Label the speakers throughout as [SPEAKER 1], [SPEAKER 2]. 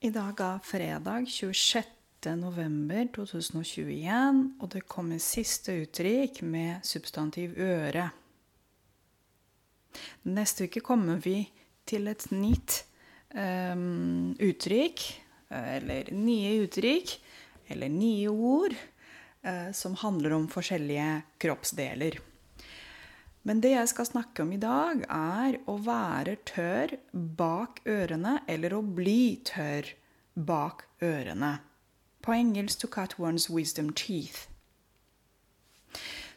[SPEAKER 1] I dag er fredag 26. november 2021, og det kommer siste uttrykk med substantiv øre. Neste uke kommer vi til et nytt um, uttrykk, eller nye uttrykk, eller nye ord, uh, som handler om forskjellige kroppsdeler. Men det jeg skal snakke om i dag, er å være tørr bak ørene, eller å bli tørr bak ørene. På engelsk 'to cut one's wisdom teeth'.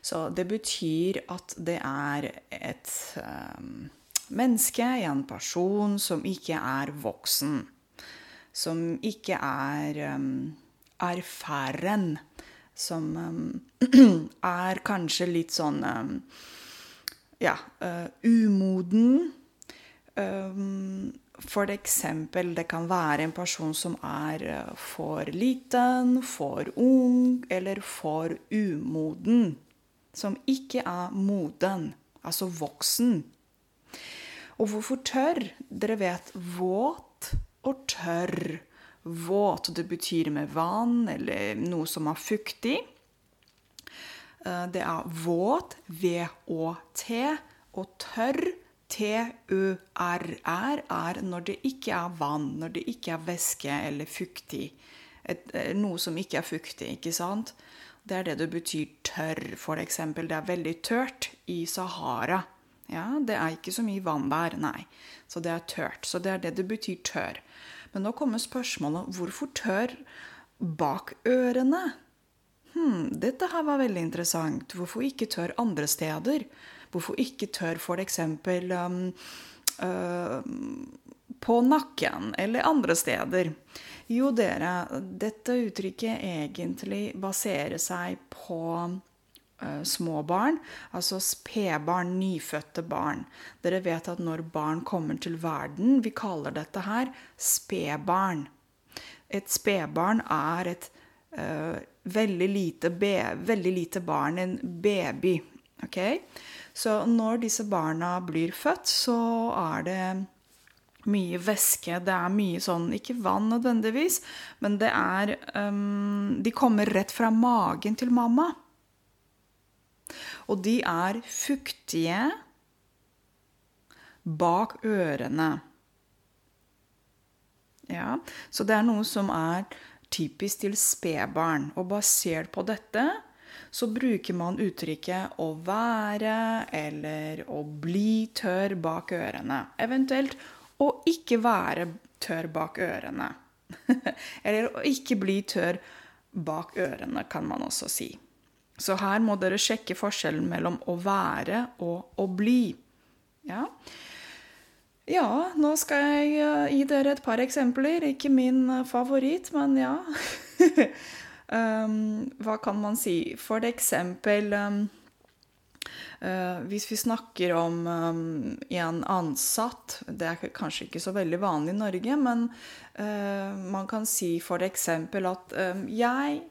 [SPEAKER 1] Så det betyr at det er et um, menneske, en person, som ikke er voksen. Som ikke er um, erfaren. Som um, er kanskje litt sånn ja, uh, umoden. Um, for eksempel, det kan være en person som er uh, for liten, for ung eller for umoden. Som ikke er moden, altså voksen. Og hvorfor tørr? Dere vet våt og tørr. Våt, det betyr med vann eller noe som er fuktig. Eh, det er våt, V-Å-T, og tørr, T-U-R-R, er når det ikke er vann, når det ikke er væske eller fuktig. Eh, noe som ikke er fuktig, ikke sant? Det er det det betyr tørr. Eksempel, det er veldig tørt i Sahara. Ja, det er ikke så mye vann der, nei. Så det er tørt. Så det er det det betyr tørr. Men nå kommer spørsmålet hvorfor tørr bak ørene? Hm, dette her var veldig interessant. Hvorfor ikke tør andre steder? Hvorfor ikke tør f.eks. Um, uh, på nakken eller andre steder? Jo, dere, dette uttrykket egentlig baserer seg på uh, små barn, altså spedbarn, nyfødte barn. Dere vet at når barn kommer til verden, vi kaller dette her spedbarn. Et spedbarn er et uh, veldig lite, veldig lite barn, en baby. Okay? Så når disse barna blir født, så er det mye væske. Det er mye sånn Ikke vann nødvendigvis, men det er um, De kommer rett fra magen til mamma. Og de er fuktige bak ørene. Ja, så det er noe som er typisk til spedbarn. Og basert på dette så bruker man uttrykket 'å være' eller 'å bli tørr bak ørene'. Eventuelt 'å ikke være tørr bak ørene'. eller 'å ikke bli tørr bak ørene', kan man også si. Så her må dere sjekke forskjellen mellom 'å være' og 'å bli'. Ja. Ja, nå skal jeg uh, gi dere et par eksempler. Ikke min uh, favoritt, men ja. um, hva kan man si? For eksempel um, uh, Hvis vi snakker om um, en ansatt Det er kanskje ikke så veldig vanlig i Norge, men man kan si for eksempel at jeg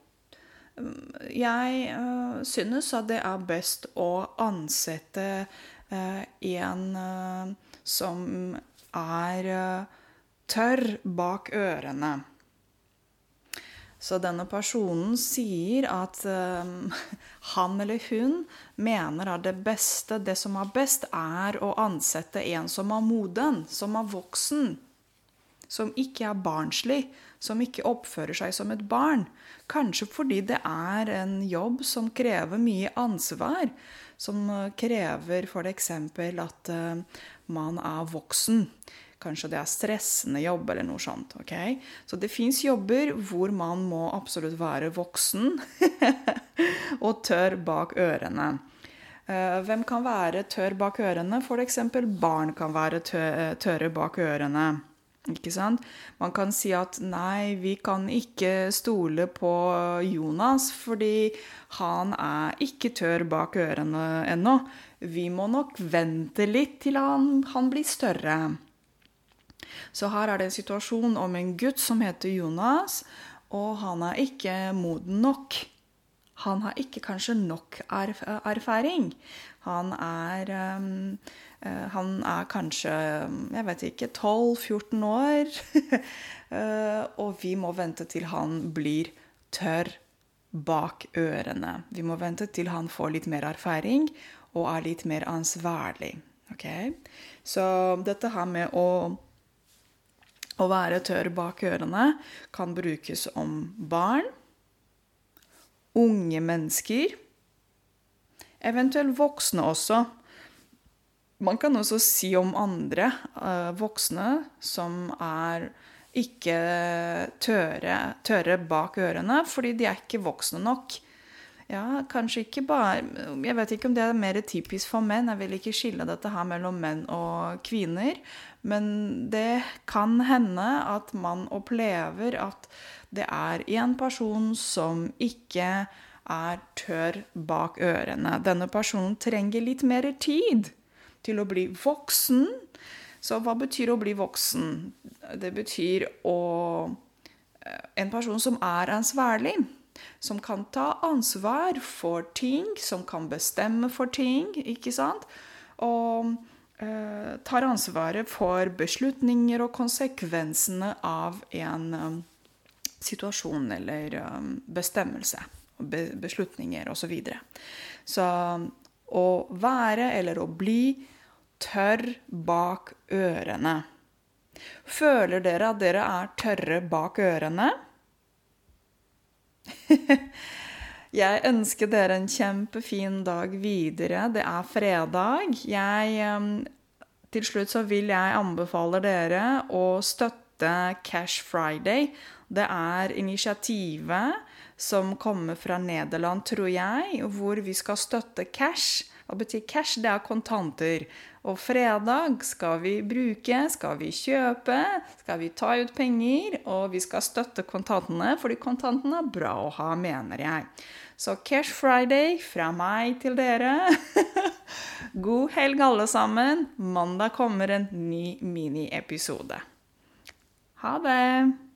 [SPEAKER 1] jeg uh, synes at det er best å ansette uh, en uh, som er eh, tørr bak ørene. Så denne personen sier at um, han eller hun mener at det beste, det som er best, er å ansette en som er moden, som er voksen. Som ikke er barnslig, som ikke oppfører seg som et barn. Kanskje fordi det er en jobb som krever mye ansvar. Som krever f.eks. at uh, man er voksen. Kanskje det er stressende jobb eller noe sånt. Okay? Så det fins jobber hvor man må absolutt være voksen og tørr bak ørene. Eh, hvem kan være tørr bak ørene? F.eks. barn kan være tørre bak ørene. Ikke sant? Man kan si at nei, vi kan ikke stole på Jonas fordi han er ikke tørr bak ørene ennå. Vi må nok vente litt til han, han blir større. Så her er det en situasjon om en gutt som heter Jonas, og han er ikke moden nok. Han har ikke kanskje nok erfaring. Han er um, han er kanskje jeg vet ikke, 12-14 år. og vi må vente til han blir tørr bak ørene. Vi må vente til han får litt mer erfaring og er litt mer ansvarlig. Okay? Så dette her med å, å være tørr bak ørene kan brukes om barn, unge mennesker, eventuelt voksne også. Man kan også si om andre uh, voksne som er ikke tørre, tørre bak ørene, fordi de er ikke voksne nok. Ja, kanskje ikke bare Jeg vet ikke om det er mer typisk for menn. Jeg vil ikke skille dette her mellom menn og kvinner. Men det kan hende at man opplever at det er en person som ikke er tørr bak ørene. Denne personen trenger litt mer tid til å bli voksen. Så hva betyr å bli voksen? Det betyr å eh, En person som er ansvarlig. Som kan ta ansvar for ting, som kan bestemme for ting, ikke sant? Og eh, tar ansvaret for beslutninger og konsekvensene av en um, situasjon eller um, bestemmelse. Be beslutninger osv. Så, videre. så å være eller å bli tørr bak ørene. Føler dere at dere er tørre bak ørene? Jeg ønsker dere en kjempefin dag videre. Det er fredag. Jeg, til slutt så vil jeg anbefale dere å støtte Cash Friday. Det er initiativet som kommer fra Nederland, tror jeg, hvor vi skal støtte cash. Hva betyr cash? Det er kontanter. Og fredag skal vi bruke, skal vi kjøpe, skal vi ta ut penger, og vi skal støtte kontantene, fordi kontantene er bra å ha, mener jeg. Så Cash Friday fra meg til dere. God helg, alle sammen. Mandag kommer en ny miniepisode. Ha det!